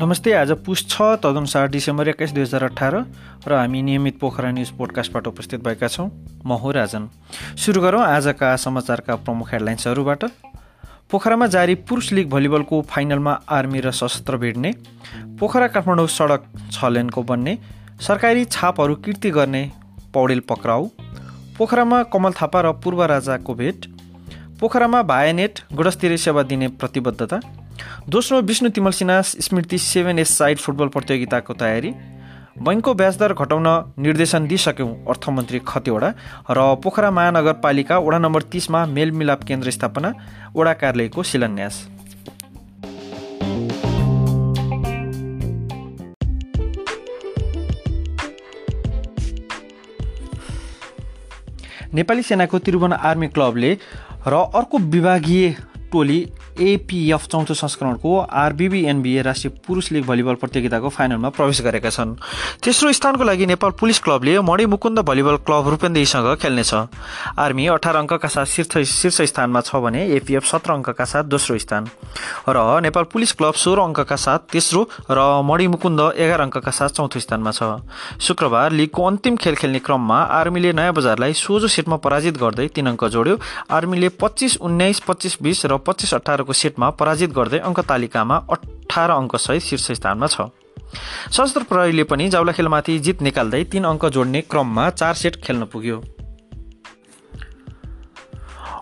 नमस्ते आज पुस छ तदनुसार डिसेम्बर एक्काइस दुई हजार अठार र हामी नियमित पोखरा न्युज पोडकास्टबाट उपस्थित भएका छौँ म हो राजन। सुरु गरौँ आजका समाचारका प्रमुख हेडलाइन्सहरूबाट। पोखरामा जारी पुरुष लिग भलिबलको फाइनलमा आर्मी र सशस्त्र भिड्ने पोखरा काठमाडौँ सडक छ लेनको बन्ने सरकारी छापहरू कृति गर्ने पौडेल पक्राउ पोखरामा कमल थापा र पूर्व राजाको भेट पोखरामा भायानेट गुणस्तरीय सेवा दिने प्रतिबद्धता दोस्रो Vishnu Timal Sinha Smriti seven a side football प्रतियोगिताको तयारी बैङ्कको ब्याजदर घटाउन निर्देशन दिइसक्यौँ अर्थमन्त्री खतिवडा र पोखरा महानगरपालिका वडा नम्बर तिसमा मेलमिलाप केन्द्र स्थापना वडा कार्यालयको शिलान्यास। नेपाली सेनाको त्रिभुवन आर्मी क्लबले र अर्को विभागीय टोली एपिएफ चौथो संस्करणको आरबिबिएनबिए राष्ट्रिय पुरुष लिग भलिबल प्रतियोगिताको फाइनलमा प्रवेश गरेका छन्। तेस्रो स्थानको लागि नेपाल पुलिस क्लबले मणि मुकुन्द भलिबल क्लब रूपेन्देहीसँग खेल्नेछ। आर्मी अठार अङ्कका साथ शीर्ष शीर्ष स्थानमा छ भने एपिएफ सत्र अङ्कका साथ दोस्रो स्थान। र नेपाल पुलिस क्लब सोह्र अङ्कका साथ तेस्रो र मणि मुकुन्द एघार अङ्कका साथ चौथो स्थानमा छ। शुक्रबार लिगको अन्तिम खेल खेल्ने क्रममा आर्मीले नयाँ बजारलाई सोझो सेटमा पराजित गर्दै तीन अङ्क जोड्यो। आर्मीले पच्चिस उन्नाइस पच्चिस बिस र पच्चिस अठार को सेटमा पराजित गर्दै अङ्क तालिकामा अठार अङ्कसहित शीर्ष स्थानमा छ। सशस्त्र प्रहरीले पनि जाउला खेलमाथि जित निकाल्दै तीन अङ्क जोड्ने क्रममा चार सेट खेल्न पुग्यो।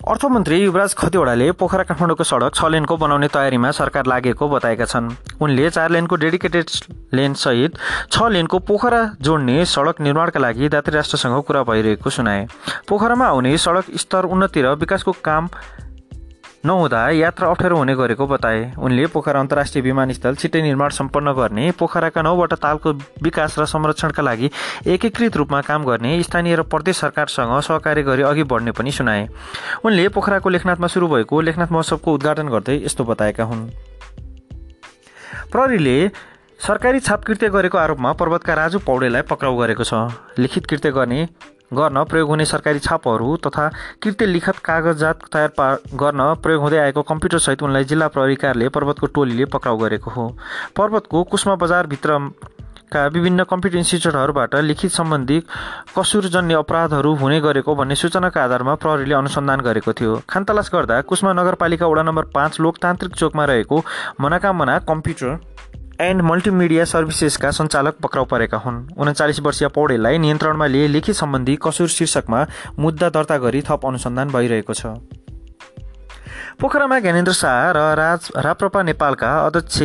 अर्थमन्त्री युवराज खतिवडाले पोखरा काठमाडौँको सडक छ लेनको बनाउने तयारीमा सरकार लागेको बताएका छन्। उनले चार लेनको डेडिकेटेड लेनसहित छ लेनको पोखरा जोड्ने सडक निर्माणका लागि दात्री राष्ट्रसँग कुरा भइरहेको सुनाए। पोखरामा आउने सडक स्तर उन्नति र विकासको काम नहुँदा यात्रा अप्ठ्यारो हुने गरेको बताए। उनले पोखरा अन्तर्राष्ट्रिय विमानस्थल छिट्टै निर्माण सम्पन्न गर्ने पोखराका नौवटा तालको विकास र संरक्षणका लागि एकीकृत रूपमा काम गर्ने स्थानीय र प्रदेश सरकारसँग सहकार्य गरी अघि बढ्ने पनि सुनाए। उनले पोखराको लेखनाथमा सुरु भएको लेखनाथ महोत्सवको उद्घाटन गर्दै यस्तो बताएका हुन्। प्रहरीले सरकारी छाप कृत्य गरेको आरोपमा पर्वतका राजु पौडेललाई पक्राउ गरेको छ। लिखित कृत्य गर्ने गर्न प्रयोग हुने सरकारी छापहरू तथा कृत्य लिखत कागजात तयार पा गर्न प्रयोग हुँदै आएको कम्प्युटरसहित उनलाई जिल्ला प्रहरी कार्यालय पर्वतको टोलीले पक्राउ गरेको हो। पर्वतको कुष्मा बजारभित्रका विभिन्न कम्प्युटर इन्स्टिच्युटहरूबाट लिखित सम्बन्धी कसुरजन्य अपराधहरू हुने गरेको भन्ने सूचनाका आधारमा प्रहरीले अनुसन्धान गरेको थियो। खानतलास गर्दा कुष्मा नगरपालिका वडा नम्बर पाँच लोकतान्त्रिक चोकमा रहेको मनाकामना कम्प्युटर एन्ड मल्टिमिडिया सर्भिसेसका सञ्चालक पक्राउ परेका हुन्। उन्चालिस वर्षीय पौडेललाई नियन्त्रणमा लिए लिखित सम्बन्धी कसुर शीर्षकमा मुद्दा दर्ता गरी थप अनुसन्धान भइरहेको छ। पोखरामा ज्ञानेन्द्र शाह र राज राप्रपा नेपालका अध्यक्ष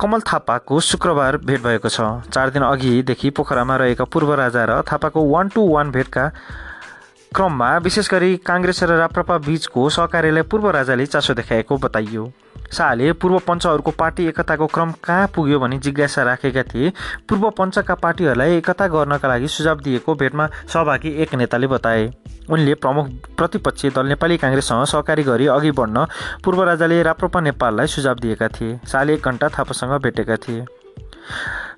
कमल थापाको शुक्रबार भेट भएको छ। चार दिन अघिदेखि पोखरामा रहेका पूर्व राजा र थापाको वान टू वान भेटका क्रममा विशेष गरी काङ्ग्रेस र राप्रपा बीचको सहकार्यलाई पूर्व राजाले चासो देखाएको बताइयो। शाहले पूर्व पञ्चहरूको पार्टी एकताको क्रम कहाँ पुग्यो भनी जिज्ञासा राखेका थिए। पूर्व पञ्चका पार्टीहरूलाई एकता गर्नका लागि सुझाव दिएको भेटमा सहभागी एक नेताले बताए। उनले प्रमुख प्रतिपक्षी दल नेपाली काङ्ग्रेससँग सहकारी गरी अघि बढ्न पूर्व राजाले राप्रपा नेपाललाई सुझाव दिएका थिए। शाहले एक घन्टा थापासँग भेटेका थिए।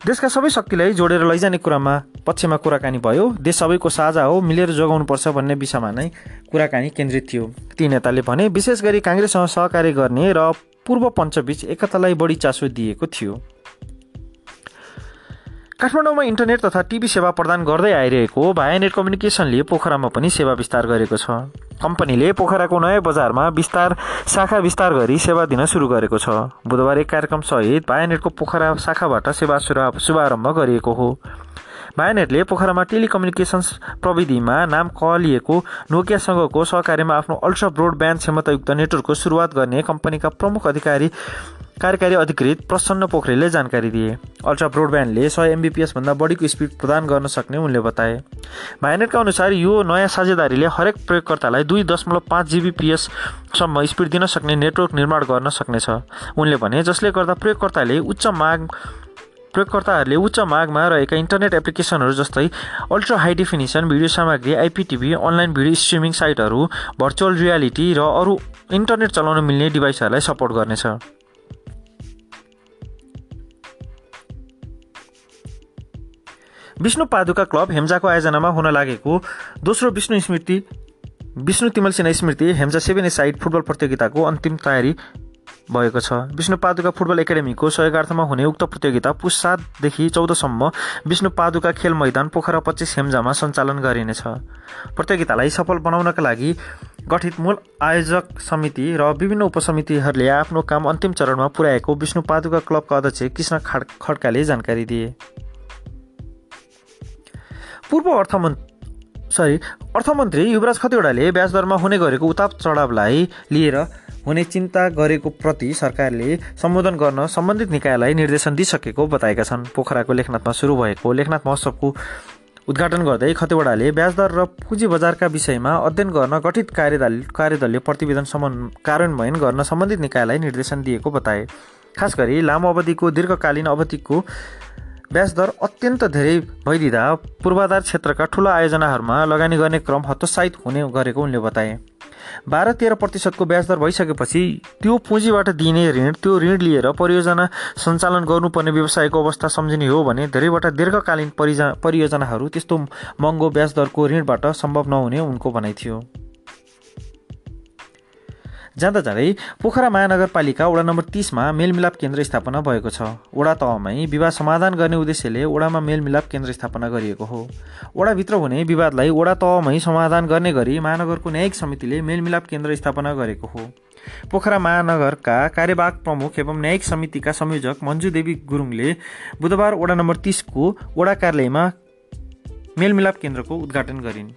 देशका सबै शक्तिलाई जोडेर लैजाने कुरामा पक्षमा कुराकानी भयो। देश सबैको साझा हो मिलेर जोगाउनुपर्छ भन्ने विषयमा नै कुराकानी केन्द्रित थियो। ती नेताले भने विशेष गरी काङ्ग्रेससँग सहकार्य गर्ने र पूर्व पञ्चबीच एकतालाई बढी चासो दिएको थियो। काठमाडौँमा इन्टरनेट तथा टिभी सेवा प्रदान गर्दै आइरहेको भायानेट कम्युनिकेसनले पोखरामा पनि सेवा विस्तार गरेको छ। कम्पनीले पोखराको नयाँ बजारमा विस्तार शाखा विस्तार गरी सेवा दिन सुरु गरेको छ। बुधबार एक कार्यक्रमसहित भायानेटको पोखरा शाखाबाट सेवा शुभारम्भ गरिएको हो। भायानेटले पोखरामा टेलिकम्युनिकेसन्स प्रविधिमा नाम कहलिएको नोकियासँगको सहकार्यमा आफ्नो अल्ट्रा ब्रोडब्यान्ड क्षमतायुक्त नेटवर्कको सुरुवात गर्ने कम्पनीका प्रमुख अधिकारी कार्यकारी अधिकृत प्रसन्न पोखरेलले जानकारी दिए। अल्ट्रा ब्रोडब्यान्डले सय एमबिपिएसभन्दा बढीको स्पिड प्रदान गर्न सक्ने उनले बताए। भाइनेटका अनुसार यो नयाँ साझेदारीले हरेक प्रयोगकर्तालाई दुई दशमलव पाँच जिबिपिएससम्म स्पिड दिन सक्ने नेटवर्क निर्माण गर्न सक्नेछ। उनले भने जसले गर्दा प्रयोगकर्ताले उच्च माग प्रयोगकर्ताहरूले उच्च मागमा रहेका इन्टरनेट एप्लिकेसनहरू जस्तै अल्ट्रा हाई डेफिनेसन भिडियो सामग्री आइपिटिभी अनलाइन भिडियो स्ट्रिमिङ साइटहरू भर्चुअल रियालिटी र अरू इन्टरनेट चलाउन मिल्ने डिभाइसहरूलाई सपोर्ट गर्नेछ। विष्णु पादुका क्लब हेम्जाको आयोजनामा हुन लागेको दोस्रो Vishnu Smriti Vishnu Timal Sinha Smriti Hemja seven side football प्रतियोगिताको अन्तिम तयारी भएको छ। विष्णु पादुका फुटबल एकाडेमीको सहयोगार्थमा हुने उक्त प्रतियोगिता पुस सातदेखि चौधसम्म विष्णु पादुका खेल मैदान पोखरा पच्चिस हेम्जामा सञ्चालन गरिनेछ। प्रतियोगितालाई सफल बनाउनका लागि गठित मूल आयोजक समिति र विभिन्न उपसमितिहरूले आफ्नो काम अन्तिम चरणमा पुर्याएको विष्णु पादुका क्लबका अध्यक्ष कृष्ण खड्काले जानकारी दिए। पूर्व अर्थमन्त्री सरी अर्थमन्त्री युवराज खतिवडाले ब्याज दरमा हुने गरेको उताप चढावलाई लिएर हुने चिन्ता गरेको प्रति सरकारले सम्बोधन गर्न सम्बन्धित निकायलाई निर्देशन दिइसकेको बताएका छन्। पोखराको लेखनाथमा सुरु भएको लेखनाथ महोत्सवको उद्घाटन गर्दै खतिवडाले ब्याजदर र पुँजी बजारका विषयमा अध्ययन गर्न गठित कार्यदल कार्यदलले प्रतिवेदन सम्म कार्यान्वयन गर्न सम्बन्धित निकायलाई निर्देशन दिएको बताए। खास गरी लामो अवधिको दीर्घकालीन अवधिको ब्याज दर अत्यन्त धेरै भइदिँदा पूर्वाधार क्षेत्रका ठुला आयोजनाहरूमा लगानी गर्ने क्रम हतोत्साहित हुने गरेको उनले बताए। बाह्र तेह्र प्रतिशतको ब्याजदर भइसकेपछि त्यो पुँजीबाट दिइने ऋण त्यो ऋण लिएर परियोजना सञ्चालन गर्नुपर्ने व्यवसायको अवस्था सम्झिने हो भने धेरैवटा दीर्घकालीन परियोजनाहरू त्यस्तो महँगो ब्याजदरको ऋणबाट सम्भव नहुने उनको भनाइ थियो। जाँदा जाँदै पोखरा महानगरपालिका वडा नम्बर तिसमा मेलमिलाप केन्द्र स्थापना भएको छ। वडा तहमै विवाद समाधान गर्ने उद्देश्यले वडामा मेलमिलाप केन्द्र स्थापना गरिएको हो। वडाभित्र हुने विवादलाई वडा तहमै समाधान गर्ने गरी महानगरको न्यायिक समितिले मेलमिलाप केन्द्र स्थापना गरेको हो। पोखरा महानगरका कार्यवाहक प्रमुख एवं न्यायिक समितिका संयोजक मन्जु देवी गुरुङले बुधबार वडा नम्बर तिसको वडा कार्यालयमा मेलमिलाप केन्द्रको उद्घाटन गरिन्।